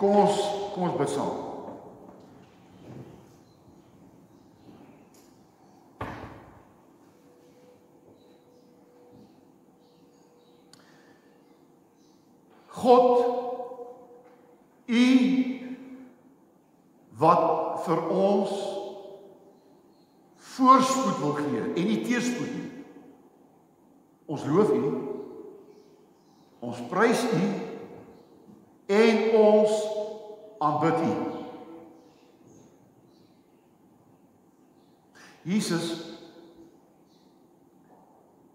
Kom ons kom ons bid saam. God u wat vir ons voorspoed wil gee en nie teëspoed nie. Ons loof u. Ons prys u en ons aanbid u. Jesus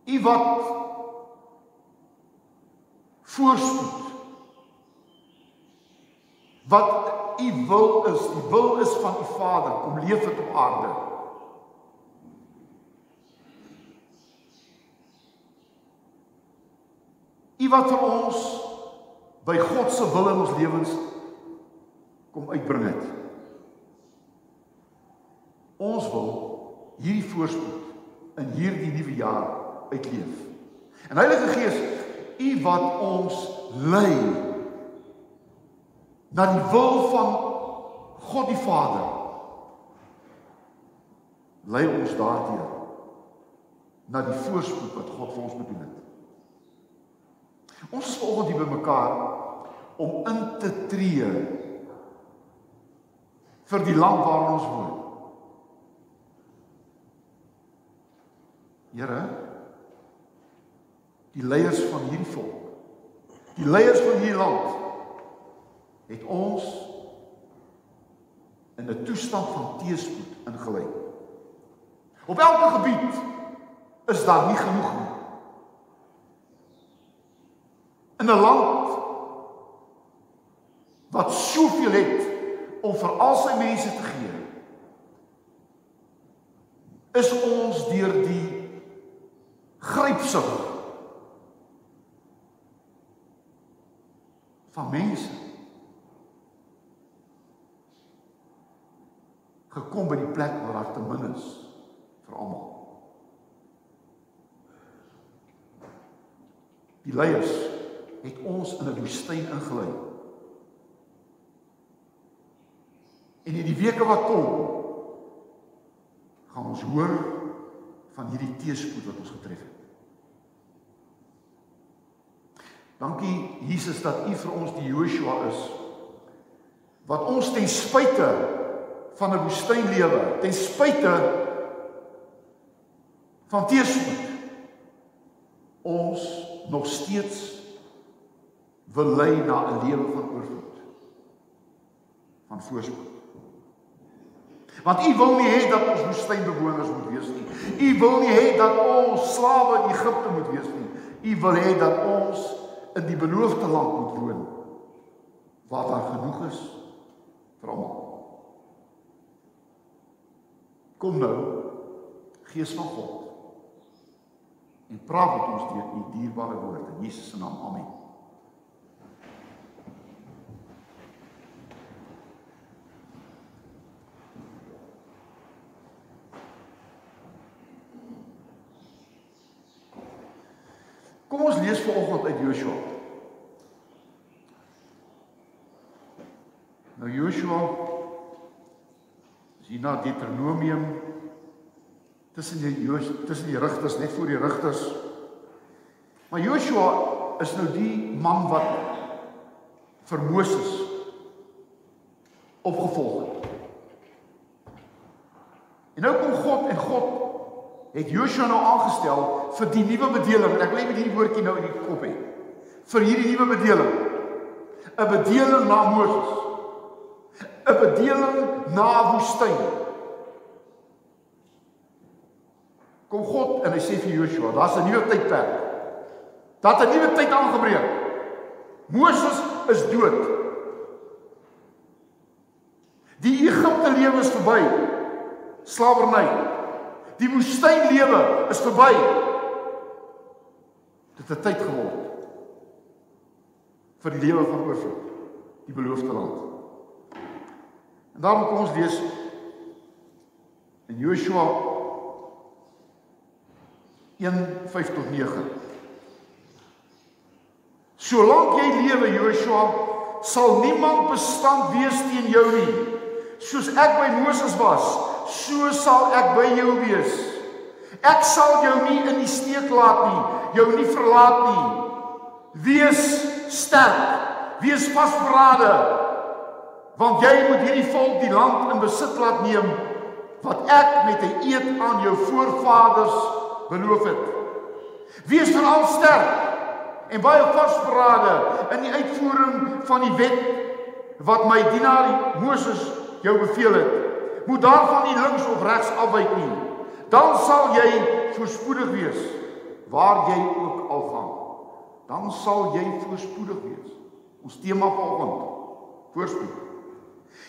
u wat voorspoed wat u wil is, die wil is van u Vader, kom leef dit op aarde. U wat vir ons by God se wil in ons lewens kom uitbring het. Ons wil hierdie voorspoed in hierdie nuwe jaar uitleef. En Heilige Gees, u wat ons lei na die wil van God die Vader. Lei ons daardeur na die voorspoed wat God vir ons bedoel het. Ons is vanoggend hier bymekaar om in te tree vir die land waar ons woon. Here, die leiers van hierdie volk, die leiers van hierdie land het ons in 'n toestand van teëspoed ingelei. Op elke gebied is daar nie genoeg nie. In 'n land wat soveel het om vir al sy mense te gee, is ons deur die grypsig van mense gekom by die plek waar daar te min is vir almal. Die leiers het ons in 'n woestyn ingelei. En in die weke wat kom, gaan ons hoor van hierdie teëspoed wat ons getref het. Dankie Jesus dat U vir ons die Joshua is wat ons ten spyte van 'n woestynlewe ten spyte van teëspoed ons nog steeds wil lei na 'n lewe van oorvloed van voorspoed want u wil nie hê dat ons woestynbewoners moet wees nie u wil nie hê dat ons slawe in Egipte moet wees nie u wil hê dat ons in die beloofde land moet woon waar daar genoeg is vir almal Kom nou, Gees van God. En praat met ons deur u dierbare woord in Jesus se naam. Amen. Kom ons lees vanoggend uit Joshua. Nou Joshua As jy na Deuteronomium tussen die tussen die rigters net voor die rigters. Maar Joshua is nou die man wat vir Moses opgevolg het. En nou kom God en God het Joshua nou aangestel vir die nuwe bedeling. Ek wil net hierdie woordjie nou in die kop hê. Vir hierdie nuwe bedeling. 'n Bedeling na Moses. 'n bedeling na woestyn. Kom God en hy sê vir Joshua, daar's 'n nuwe tydperk. Dat 'n nuwe tyd aangebreek. Moses is dood. Die Egipte lewe is verby. Slawerny. Die woestyn lewe is verby. Dit het tyd geword vir die lewe van oorvloed, die beloofde land. En daarom kom ons lees in Joshua 1:5 tot 9. Solank jy lewe Joshua, sal niemand bestand wees teen jou nie. Soos ek by Moses was, so sal ek by jou wees. Ek sal jou nie in die steek laat nie, jou nie verlaat nie. Wees sterk, wees vasberade, want jy moet hierdie volk die land in besit laat neem wat ek met 'n eed aan jou voorvaders beloof het. Wees veral sterk en baie vasberade in die uitvoering van die wet wat my dienaar Moses jou beveel het. Moet daarvan nie links of regs afwyk nie. Dan sal jy voorspoedig wees waar jy ook al gaan. Dan sal jy voorspoedig wees. Ons tema vanoggend voorspoed.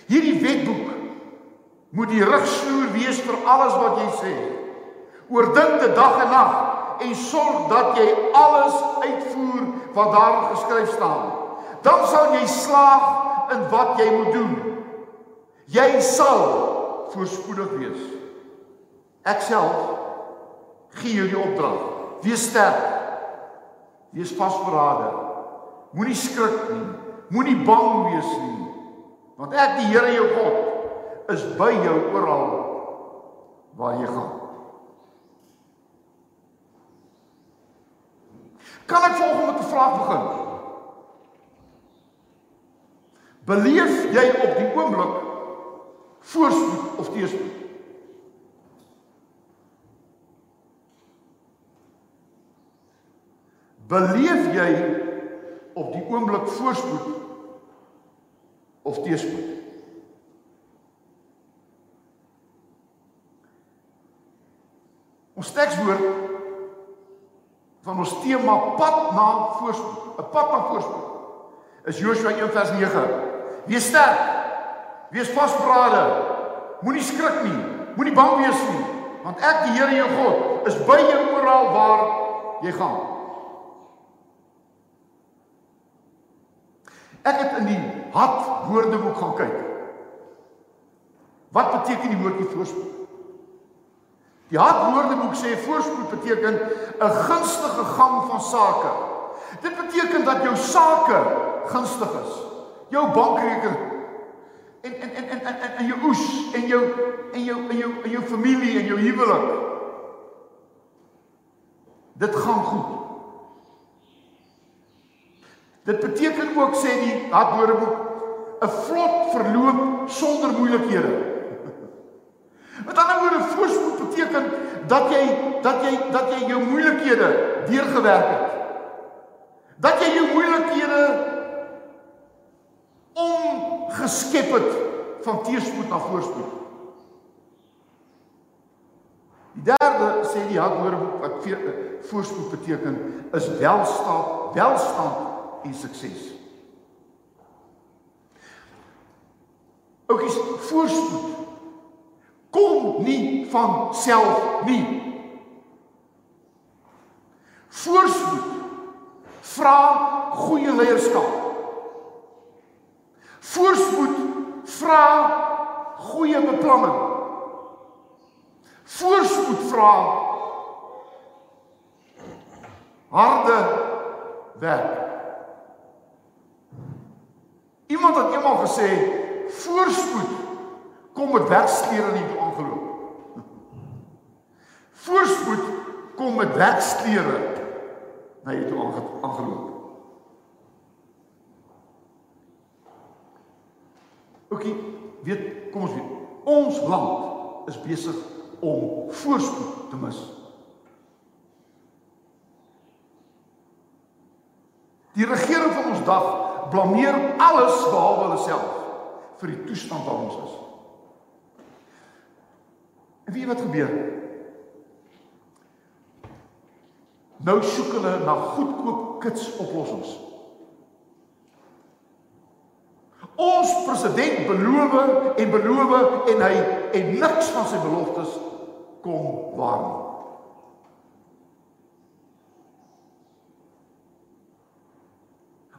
Hierdie wetboek moet die rigsnoer wees vir alles wat jy sê. Oordink dit dag en nag en sorg dat jy alles uitvoer wat daar geskryf staan. Dan sal jy slaag in wat jy moet doen. Jy sal voorspoedig wees. Ek self gee jou die opdrag. Wees sterk. Wees vasberade. Moenie skrik nie. Moenie bang wees nie. Want ek die Here jou God is by jou oral waar jy gaan. Kan ek volgens met 'n vraag begin? Beleef jy op die oomblik voorspoed of teëspoed? Beleef jy op die oomblik voorspoed of teëspoed? Ons tekswoord van ons tema pad na voorspoed, 'n pad na voorspoed. Is Joshua 1:9. Wees sterk. Wees vasberade. Moenie skrik nie. Moenie bang wees nie, want ek die Here jou God is by jou oral waar jy gaan. Ek het in die Hat Woordeboek gaan kyk. Wat beteken die woordjie voorspoed? Die Hat Woordeboek sê voorspoed beteken 'n gunstige gang van sake. Dit beteken dat jou sake gunstig is. Jou bankrekening en en en en en, en jou oes en jou en jou en jou en jou familie en jou huwelik. Dit gaan goed. Dit beteken ook sê die Hat Woordeboek 'n vlot verloop sonder moeilikhede. Met ander woorde, voorspoed beteken dat jy dat jy dat jy jou moeilikhede deurgewerk het. Dat jy jou moeilikhede omgeskep het van teëspoed na voorspoed. Die derde sê die Hakwoordeboek wat voorspoed beteken is welstand, welstand en sukses. Ook is voorspoed kom nie van self nie. Voorspoed vra goeie leierskap. Voorspoed vra goeie beplanning. Voorspoed vra harde werk. Iemand het eendag gesê voorspoed kom met werksklere nie toe aangeloop. Voorspoed kom met werksklere na jy toe aangeloop. Oké, weet, kom ons weet. Ons land is besig om voorspoed te mis. Die regering van ons dag blameer alles behalwe hulle self vir die toestand waarin ons is. En weet wat gebeur? Nou soek hulle na goedkoop kits oplossings. Ons president beloof en beloof en hy en niks van sy beloftes kom waar nie.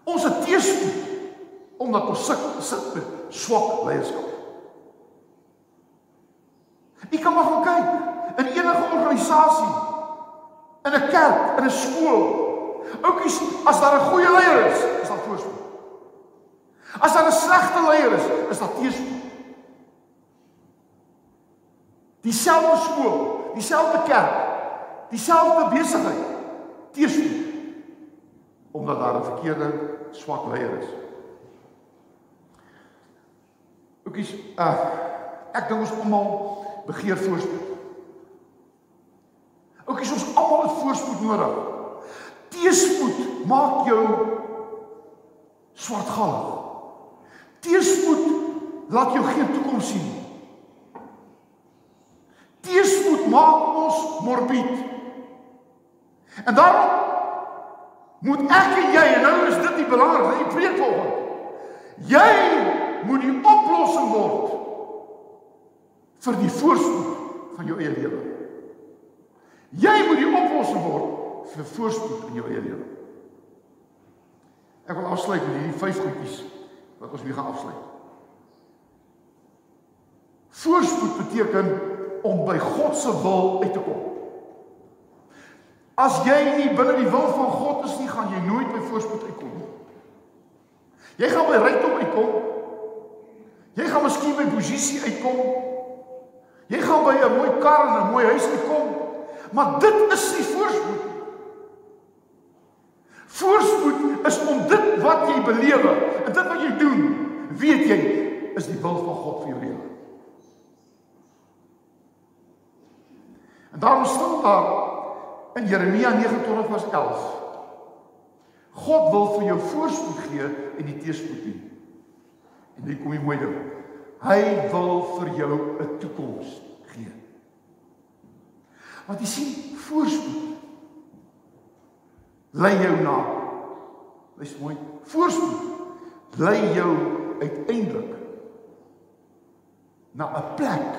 Ons het teëspoed omdat ons sit sit met swak leierskap. Jy kan maar gaan kyk in enige organisasie, in 'n kerk, in 'n skool. Oukies, as daar 'n goeie leier is, is daar voorspoed. As daar 'n slegte leier is, is daar teëspoed. Dieselfde skool, dieselfde kerk, dieselfde besigheid, teëspoed. Omdat daar 'n verkeerde swak leier is. Oukies, uh, ek dink ons almal begeer voorspoed. Oukies, ons almal het voorspoed nodig. Teëspoed maak jou swartgallig. Teëspoed laat jou geen toekoms sien. Teëspoed maak ons morbied. En daarom moet ek en jy en nou is dit die belangrikste, die preek volgende. Jy moet die oplossing word vir die voorspoed van jou eie lewe. Jy moet die oplossing word vir voorspoed in jou eie lewe. Ek wil afsluit met hierdie vyf goedjies wat ons weer gaan afsluit. Voorspoed beteken om by God se wil uit te kom. As jy nie binne die wil van God is nie, gaan jy nooit by voorspoed uitkom nie. Jy gaan by rykdom uitkom. Jy gaan miskien by posisie uitkom. Jy gaan by 'n mooi kar en 'n mooi huis uitkom. Maar dit is nie voorspoed. Voorspoed is om dit wat jy belewe en dit wat jy doen, weet jy, is die wil van God vir jou lewe. En daarom staan daar in Jeremia 29 vers 11. God wil vir jou voorspoed gee en nie teëspoed nie. En hier kom die mooi ding. Hy wil vir jou 'n toekoms gee. Want jy sien, voorspoed lei jou na Dis mooi. Voorspoed lei jou uiteindelik na 'n plek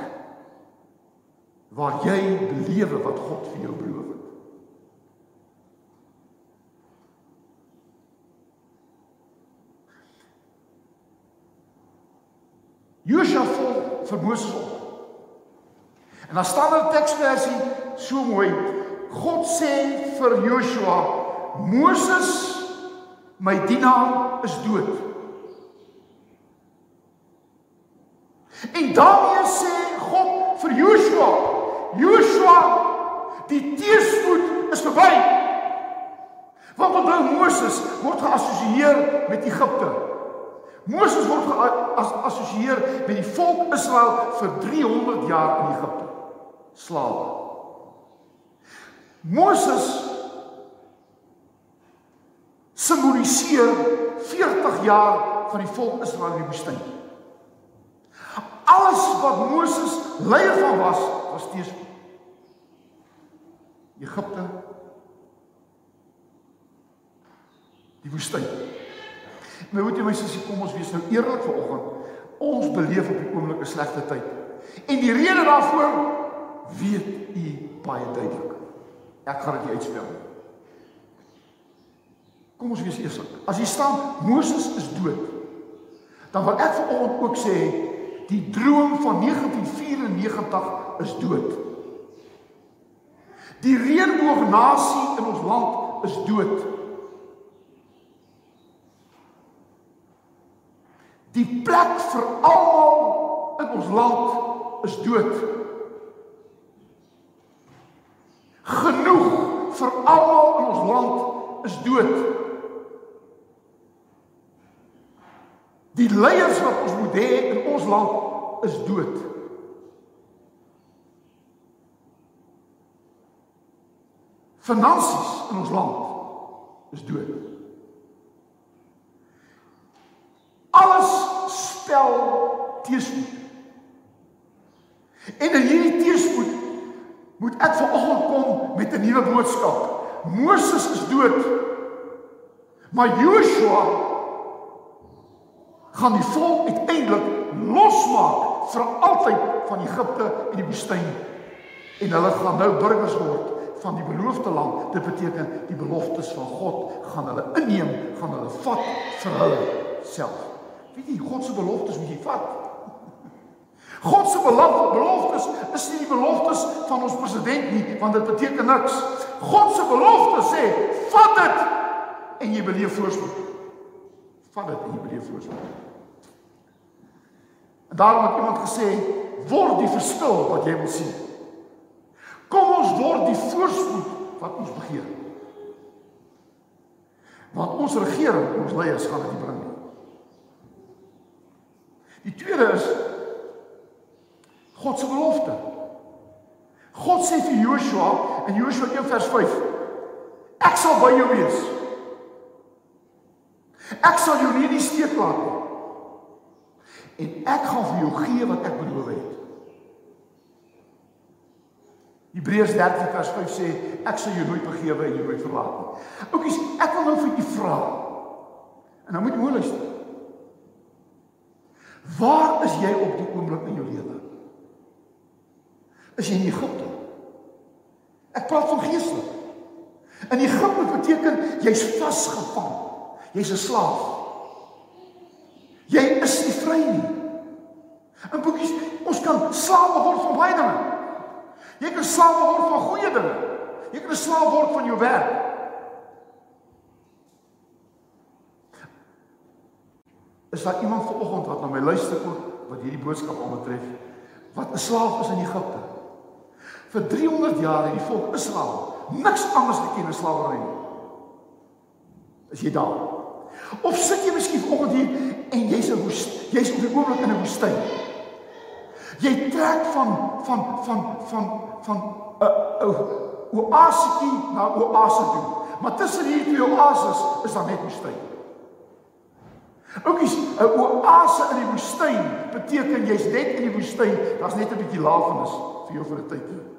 waar jy belewe wat God vir jou beloof het. Josua vol vir Moses op. En dan staan er 'n teksversie so mooi. God sê vir Joshua, Moses, my dienaar is dood. En daarmee sê God vir Joshua, Joshua, die teëspoed is verby. Want onthou Moses word geassosieer met Egipte. Moses word geassosieer met die volk Israel vir 300 jaar in Egipte. Slawe. Moses simboliseer 40 jaar van die volk Israel in die woestyn. Alles wat Moses leier van was, was teëspoed. Egipte die woestyn. Nou moet jy my sussie kom ons wees nou eerlik vanoggend. Ons beleef op die oomblik 'n slegte tyd. En die rede daarvoor weet u baie duidelik. Ek gaan dit nie uitspel nie. Kom ons wees eerlik. As hier staan Moses is dood, dan wil ek vanoggend ook sê die droom van 1994 is dood. Die reënboognasie in ons land is dood. Die plek vir almal in ons land is dood. Genoeg vir almal in ons land is dood. Die leiers wat ons moet hê in ons land is dood. Finansies in ons land is dood. Alles spel teëspoed. En in hierdie teëspoed moet ek vanoggend kom met 'n nuwe boodskap. Moses is dood. Maar Joshua gaan die volk uiteindelik losmaak vir altyd van Egipte en die woestyn. En hulle gaan nou burgers word van die beloofde land. Dit beteken die beloftes van God gaan hulle inneem, gaan hulle vat vir hulle self. Weet jy, God se beloftes moet jy vat. God se beloftes is nie die beloftes van ons president nie, want dit beteken niks. God se belofte sê, vat dit en jy beleef voorspoed. Vat dit en jy beleef voorspoed. En daarom het iemand gesê, word die verskil wat jy wil sien. Kom ons word die voorspoed wat ons begeer. Want ons regering, ons leiers gaan dit bring. Die tweede is God se belofte. God sê vir Joshua in Joshua 1 vers 5: Ek sal by jou wees. Ek sal jou nie in die steek laat nie. En ek gaan vir jou gee wat ek beloof het. Hebreërs 13 vers 5 sê ek sal jou nooit vergewe en jou nooit verlaat nie. Oukies, ek wil nou vir u vra. En nou moet jy mooi luister. Waar is jy op die oomblik in jou lewe? Is jy in Egipte? Ek praat van geestelik. In Egipte beteken jy's vasgevang. Jy's 'n slaaf. Jy is nie vry nie. In boekies, ons kan slawe word van baie dinge. Jy kan slaaf word van goeie dinge. Jy kan 'n slaaf word van jou werk. Is daar iemand vanoggend wat na my luister oor wat hierdie boodskap aanbetref wat 'n slaaf is in Egipte? Vir 300 jaar het die volk Israel niks anders geken as slawerry nie. Is jy daar? Of sit jy miskien vanoggend hier en jy's 'n jy's op die oomblik in 'n woestyn? Jy trek van van van van van 'n uh, uh, oasie na oase toe. Maar tussen hierdie twee oases is daar net woestyn. Oukies, 'n oase in die woestyn beteken jy's net in die woestyn, daar's net 'n bietjie lafenis vir jou vir 'n tydjie.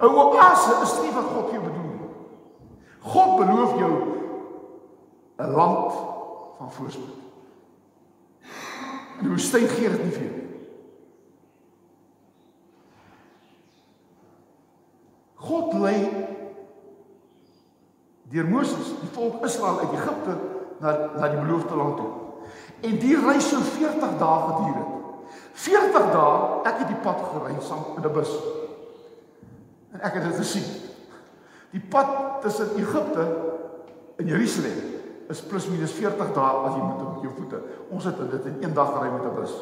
'n Oase is nie wat God jou bedoel nie. God beloof jou 'n land van voorspoed. En die woestyn gee dit nie vir jou nie. God lei deur Moses die volk Israel uit Egipte na na die beloofde land toe. En die reis so 40 dae geduur het. 40 dae, ek het die pad gery saam in 'n bus. En ek het dit gesien. Die pad tussen Egipte en Jerusalem is plus minus 40 dae as jy moet op jou voete. Ons het dit in een dag gery met 'n bus.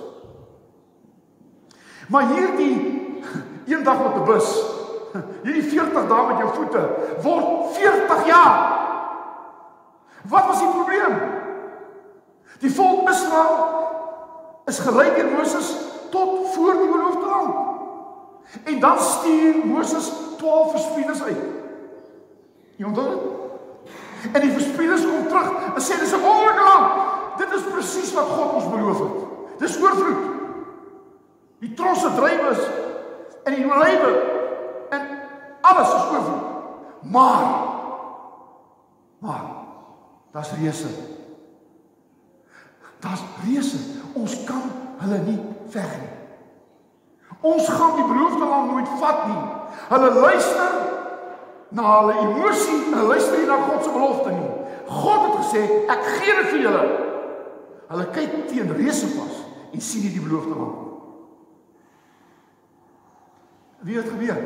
Maar hierdie een dag met 'n bus Hierdie 40 dae met jou voete word 40 jaar. Wat was die probleem? Die volk Israel is gelei deur Moses tot voor die beloofde land. En dan stuur Moses 12 verspieders uit. Jy onthou dit? En die verspieders kom terug en sê dis 'n wonderlike land. Dit is presies wat God ons beloof het. Dis oorvloed. Die trosse drywes in die olywe Alles is oorvloed. Maar maar daar's reëse. Daar's reëse. Ons kan hulle nie veg nie. Ons gaan die beloofde land nooit vat nie. Hulle luister na hulle emosie, hulle luister nie na God se belofte nie. God het gesê, ek gee dit vir julle. Hulle kyk teen reëse vas en sien nie die beloofde land nie. Wie het gebeur?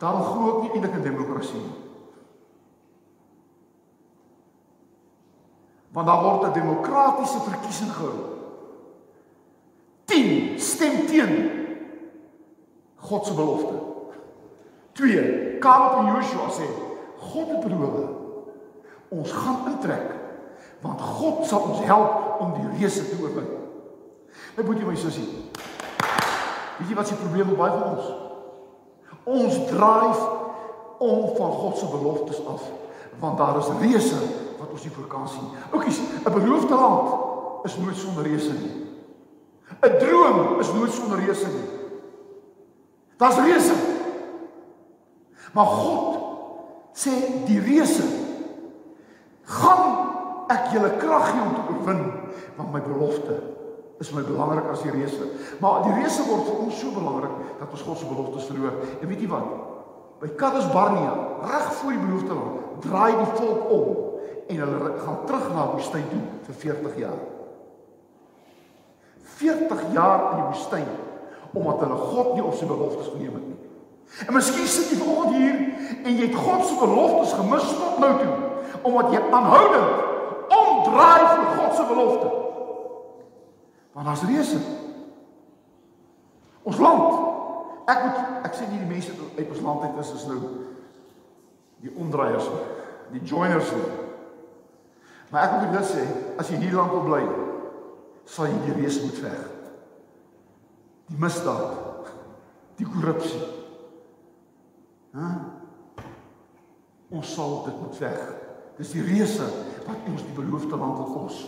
Daarom glo ek nie eintlik in demokrasie nie. Want daar word 'n demokratiese verkiesing gehou. 10 stem teen God se belofte. 2 Caleb en Joshua sê God het beloof ons gaan intrek want God sal ons help om die reëse te oorwin. Nou moet jy my sussie. Weet jy wat se probleem baie van ons? Ons dryf om van God se beloftes af want daar is reëse wat ons nie voor kan sien. Oukies, 'n beloofde land is nooit sonder reëse nie. 'n Droom is nooit sonder reëse nie. Daar's reëse. Maar God sê die reëse gaan ek julle krag gee om te oorwin want my belofte is my belangrik as die reëse. Maar die reëse word vir ons so belangrik dat ons God se beloftes verloor. En weet jy wat? By Kadesh Barnea, reg voor die beloofde land, draai die volk om en hulle gaan terug na woestyn toe vir 40 jaar. 40 jaar in die woestyn omdat hulle God nie op sy beloftes geneem het nie. En miskien sit jy vanoggend hier en jy het God se beloftes gemis tot nou toe omdat jy aanhoudend omdraai vir God se belofte. Want daar's reëse. Ons land. Ek moet ek sê nie die mense uit ons land uit is is nou die omdraaiers die joiners nie. Maar ek moet dit sê, as jy hier lank wil bly, sal jy die reëse moet veg. Die misdaad, die korrupsie. Hæ? Ons sal dit moet veg. Dis die reëse wat ons die beloofde land wil kos.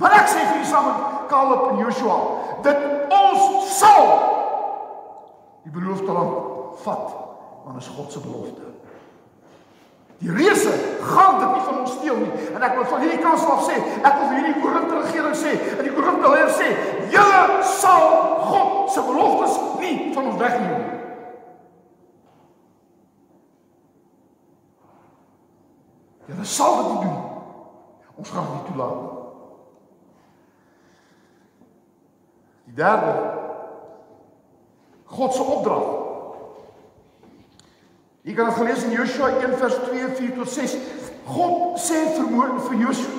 Maar ek sê vir julle saam met Caleb en Joshua, dit ons sal die beloofde land vat, want is God se belofte. Die reëse gaan dit nie van ons steel nie. En ek wil van hierdie kant af sê, ek wil vir hierdie korrupte regering sê, en die korrupte leiers sê, julle sal God se beloftes nie van ons wegneem nie. Julle sal dit nie doen. Ons gaan dit nie toelaat nie. Die derde God se opdrag. Jy kan dit gelees in Joshua 1 vers 2 4 tot 6. God sê vir vir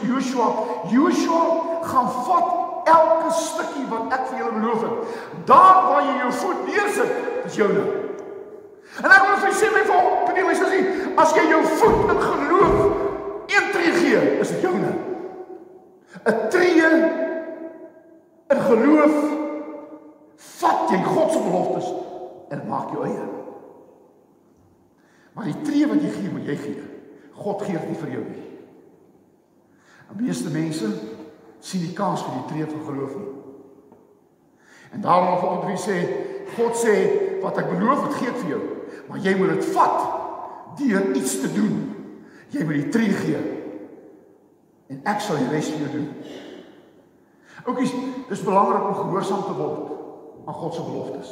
Joshua, Joshua gaan vat elke stukkie wat ek vir julle beloof het. Daar waar jy jou voet neersit, is joune. En ek wil vir sê my vir die mense sê, as jy jou voet in geloof een tree gee, is dit joune. 'n Tree in geloof vat jy God se beloftes en maak jou eie. Maar die tree wat jy gee, moet jy gee. God gee dit nie vir jou nie. Die meeste mense sien die kans vir die tree van geloof nie. En daarom wil ons drie sê, God sê wat ek beloof het, gee vir jou, maar jy moet dit vat deur iets te doen. Jy moet die tree gee. En ek sal die res vir jou doen. Oukies, dis belangrik om gehoorsaam te word aan God se beloftes.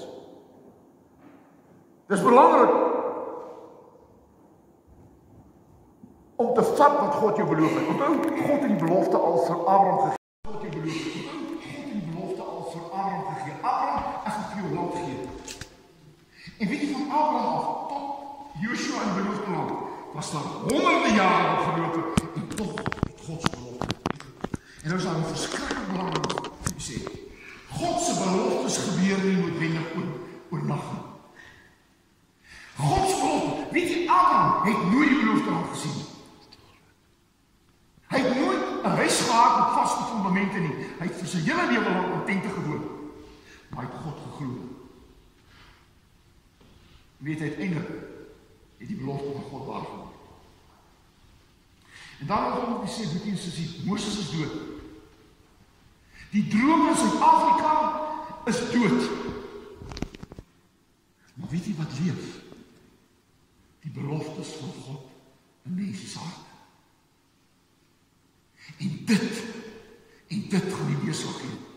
Dis belangrik om te vat wat God jou beloof het. Onthou, God het die belofte al vir Abraham gegee. God het die belofte, God het die belofte al vir Abraham gegee. Abraham, ek gaan vir jou land gee. En weet jy van Abraham af tot Joshua in beloofde land was daar honderde jare wat verloop het en tog het God se belofte. En nou is daar 'n verskriklik belangrike sê God se beloftes gebeur nie noodwendig oor oornag nie. God se belofte, weet jy Abraham het nooit die belofte aan gesien nie. Hy het nooit 'n huis gehad met vaste fondamente nie. Hy het vir sy hele lewe lank in tente gewoon. Maar hy geglo. Weet hy uiteindelik het die belofte van God waargemaak. En dan het hom gesê, "Dit is soos Moses is dood." Die droom in Suid-Afrika is dood. Maar weet jy wat leef? Die beloftes van God in mense se harte. En dit en dit gaan weer sal gee.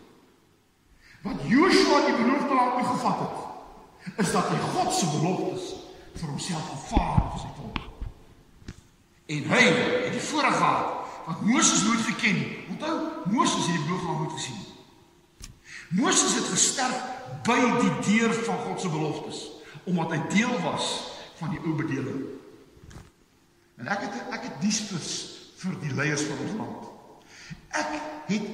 Wat Joshua die belofte laat ingevat het, is dat hy God se beloftes vir homself aanvaar het as hy volk. En hy het die voorreg gehad wat Moses nooit geken het. Onthou, Moses het die bloedgang nooit gesien. Moses het gesterf by die deur van God se beloftes omdat hy deel was van die ou bedeling. En ek het ek het vir, vir die leiers van ons land. Ek het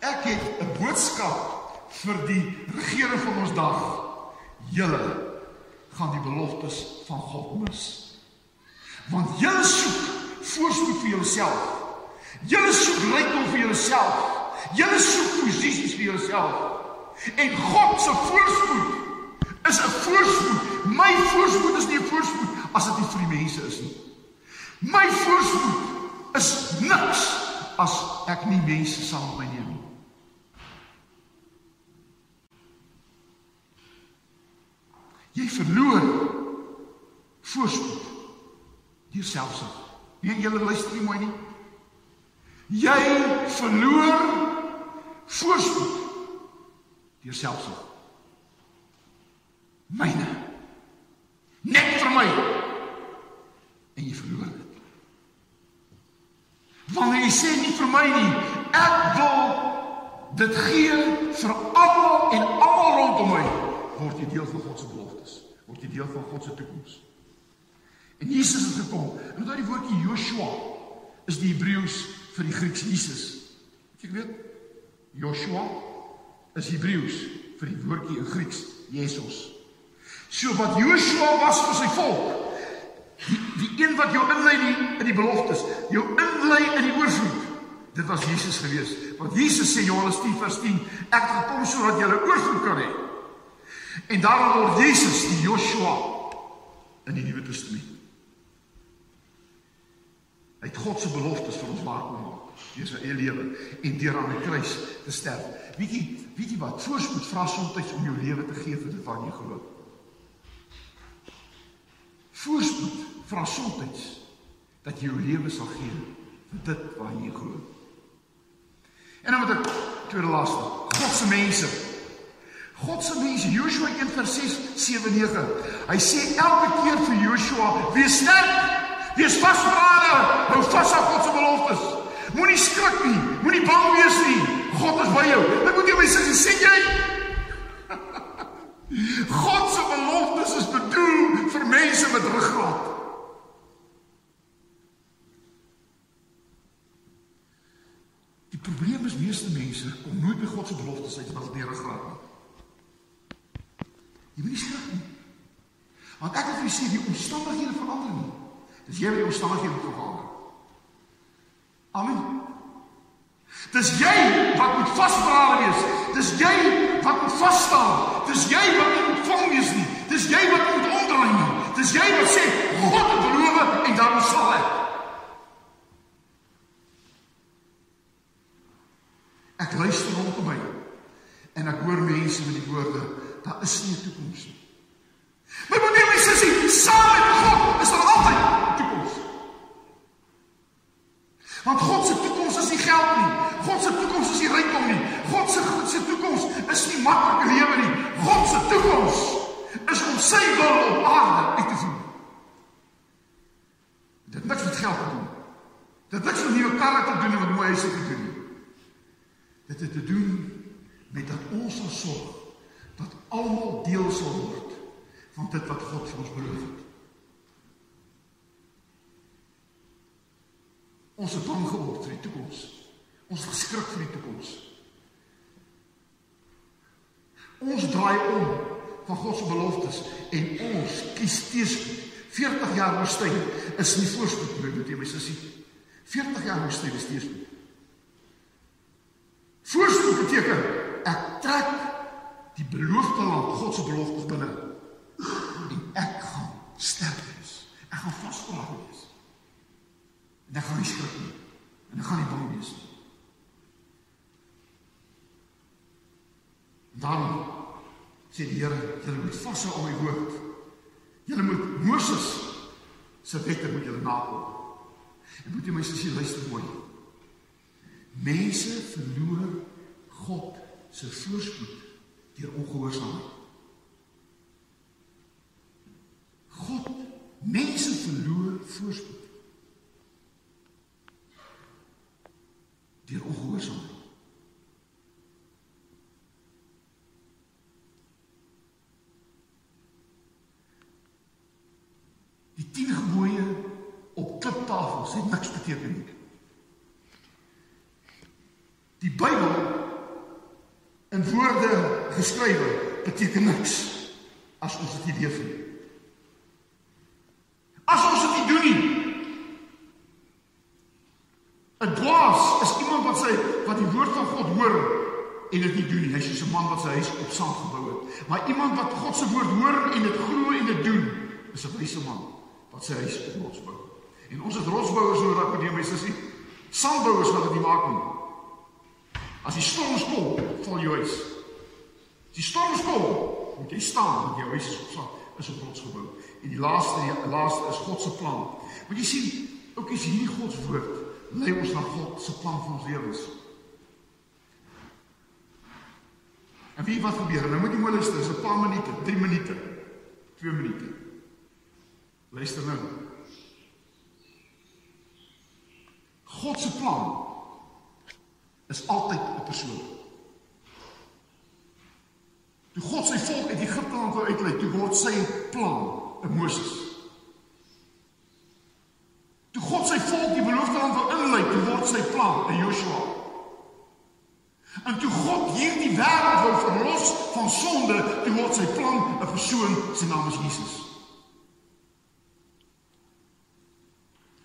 ek het 'n boodskap vir die regering van ons dag. Julle gaan die beloftes van God mis. Want julle soek voorspoed vir jouself. Julle soek rykdom vir jouself. Julle soek posisies vir jouself. En God se voorspoed is 'n voorspoed. My voorspoed is nie 'n voorspoed as dit nie vir die mense is nie. My voorspoed is niks as ek nie mense saam met my neem nie. Jy verloor voorspoed deur selfsug. Nee, julle luister nie mooi nie. Jy verloor voorspoed deur selfsug. Myne. Net vir my. En jy verloor dit. Wanneer jy sê nie vir my nie, ek wil dit gee vir almal en almal rondom my, word jy deel van God se beloftes, word jy deel van God se toekoms. En Jesus het gekom. En daai woordjie Joshua is die Hebreëus vir die Grieks Jesus. Ek weet Joshua is Hebreëus vir die woordjie in Grieks Jesus. So wat Joshua was vir sy volk. Die die een wat jou inlei in die beloftes, jou inlei in die oorvloed. Dit was Jesus gewees. Want Jesus sê Johannes 10 vers 10, ek het gekom sodat jy 'n oorvloed kan hê. En daarom word Jesus die Joshua in die Nuwe Testament. Hy het God se beloftes vir ons waar kom maak deur sy eie lewe en deur aan die kruis te sterf. Weet jy, weet jy wat? Voorspoed vra soms om jou lewe te gee vir dit wat jy glo. Voorspoed vra soms dat jy jou lewe sal gee vir dit wat jy glo. En dan moet ek tweede laaste, God se mense. God se mense, Joshua 1:6, 7, 9. Hy sê elke keer vir Joshua, wees sterk Wees vasberade. Hou vas aan God se beloftes. Moenie skrik nie. Moenie bang wees nie. God is by jou. Ek moet jou sê, sien jy? God se beloftes is bedoel vir mense met ruggraat. Die probleem is meeste mense kom nooit by God se beloftes uit wat hulle ruggraat nie. Jy moet nie skrik nie. Want ek het vir sê die omstandighede verander nie. Dis jy wat die omstandighede moet verander. Amen. Dis jy wat moet vasberade wees. Dis jy wat moet vas staan. Dis jy wat moet vang wees nie. Dis jy wat moet omdraai nie. Dis jy wat sê God het beloof en dan sal ek. Ek luister rondom my en ek hoor mense met die woorde, daar is nie 'n toekoms nie. Maar wanneer my sussie saam met God is daar altyd toekoms. Want God se toekoms is nie geld nie. God se toekoms is nie rykdom nie. God se God se toekoms is nie maklike lewe nie. God se toekoms is om sy wil op aarde uit te voer. Dit niks met geld te doen. Dit niks met nuwe karre te doen of mooi huise te doen. Dit het te doen met dat ons sal sorg dat almal deel sal word van dit wat God vir ons beloof het. Ons het bang geword vir die toekoms. Ons geskrik vir die toekoms. Ons draai om van God se beloftes en ons kies teëspoed. 40 jaar woestyn is nie voorspoed nie, moet jy my sussie. 40 jaar woestyn is teëspoed. Voorspoed beteken ek trek die beloofde land, God se beloftes binne en ek gaan sterk wees. Ek gaan vasbraak wees. En ek gaan nie skrik nie. En ek gaan nie bang wees nie. Dan sê die Here, julle moet vashou aan my woord. Julle moet Moses se wette moet julle nakom. En moet jy my sussie luister mooi. Mense verloor God se voorspoed deur ongehoorsaamheid. God mense verloor voorspoed. Deur ongehoorsaamheid. Die 10 gebooie op kliptafels het niks beteken nie. Die Bybel in woorde geskrywe beteken niks as ons dit nie leef nie. As ons dit nie doen nie. 'n Dwaas is iemand wat sy wat die woord van God hoor en dit nie doen nie. Hy's soos 'n man wat sy huis op sand gebou het. Maar iemand wat God se woord hoor en dit glo en dit doen, is 'n wyse man wat sy huis op rots bou. En ons het rotsbouers nodig met die mense sê, sandbouers wat dit nie maak nie. As die storm kom, val jou huis. Die storm kom, moet jy staan want jou huis is op sand, is op rots gebou. En die laaste die laaste is God se plan. Moet jy sien, ook is hierdie God se woord lei ons na God se plan vir ons lewens. En wie wat gebeur? Nou moet jy mooi luister, dis 'n paar minute, 3 minute, 2 minute. Luister nou. God se plan is altyd 'n persoon. Toe God sy volk uit Egipte land wou uitlei, toe word sy plan in Moses. Toe God sy volk die beloofde land wil inlei, toe word sy plan in Joshua. En toe God hierdie wêreld wil verlos van sonde, toe word sy plan 'n persoon, sy naam is Jesus.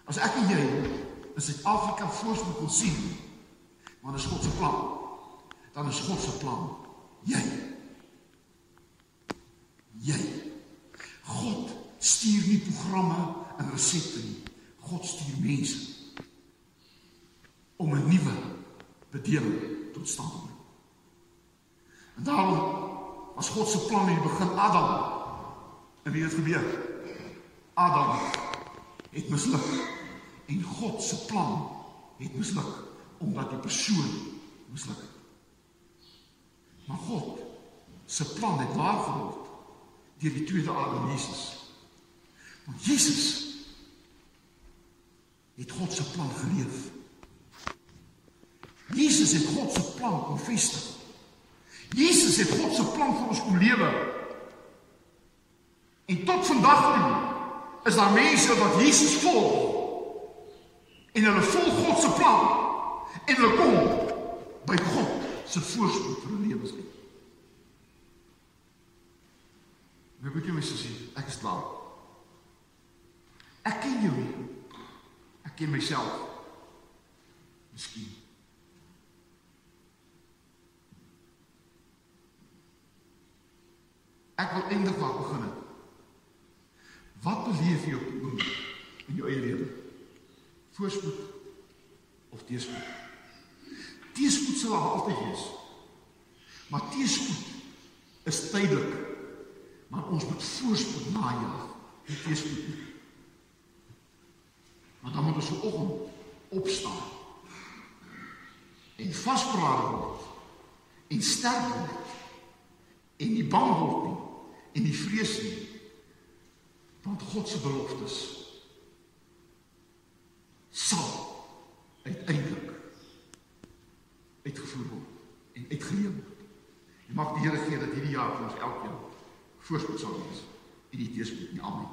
As ek en jy in Suid-Afrika voorspoed wil sien, want is God se plan. Dan is God se plan jy. Jy. God stuur nie programme en resepte nie. God stuur mense om 'n nuwe bedeling tot stand te bring. En daarom was God se plan in die begin Adam. En wie het gebeur? Adam het misluk. En God se plan het misluk omdat die persoon misluk het. Maar God se plan het waar geword deur die tweede Adam Jesus. Want Jesus het God se plan geleef. Jesus het God se plan kom vestig. Jesus het God se plan vir ons kom lewe. En tot vandag toe is daar mense wat Jesus volg. En hulle volg God se plan en hulle kom by God se voorspoed vir hulle lewens uit. Nou jy my sê, ek is klaar. Ek ken jou nie. Ek ken myself. Miskien. Ek wil eindig waar begin het. Wat beleef jy op die oomblik in jou eie lewe? Voorspoed of teëspoed? Teëspoed sal altyd wees. Maar teëspoed is tydelik. Maar ons moet voorspoed najag, nie teëspoed nie. Maar dan moet ons vanoggend opstaan en vaspraat word en sterk word en nie bang word nie en nie vrees nie want God se beloftes sal uiteindelik uitgevoer word en uitgeleef word. En mag die Here gee dat hierdie jaar vir ons elkeen voorspoed sal wees en die teëspoed nie amen.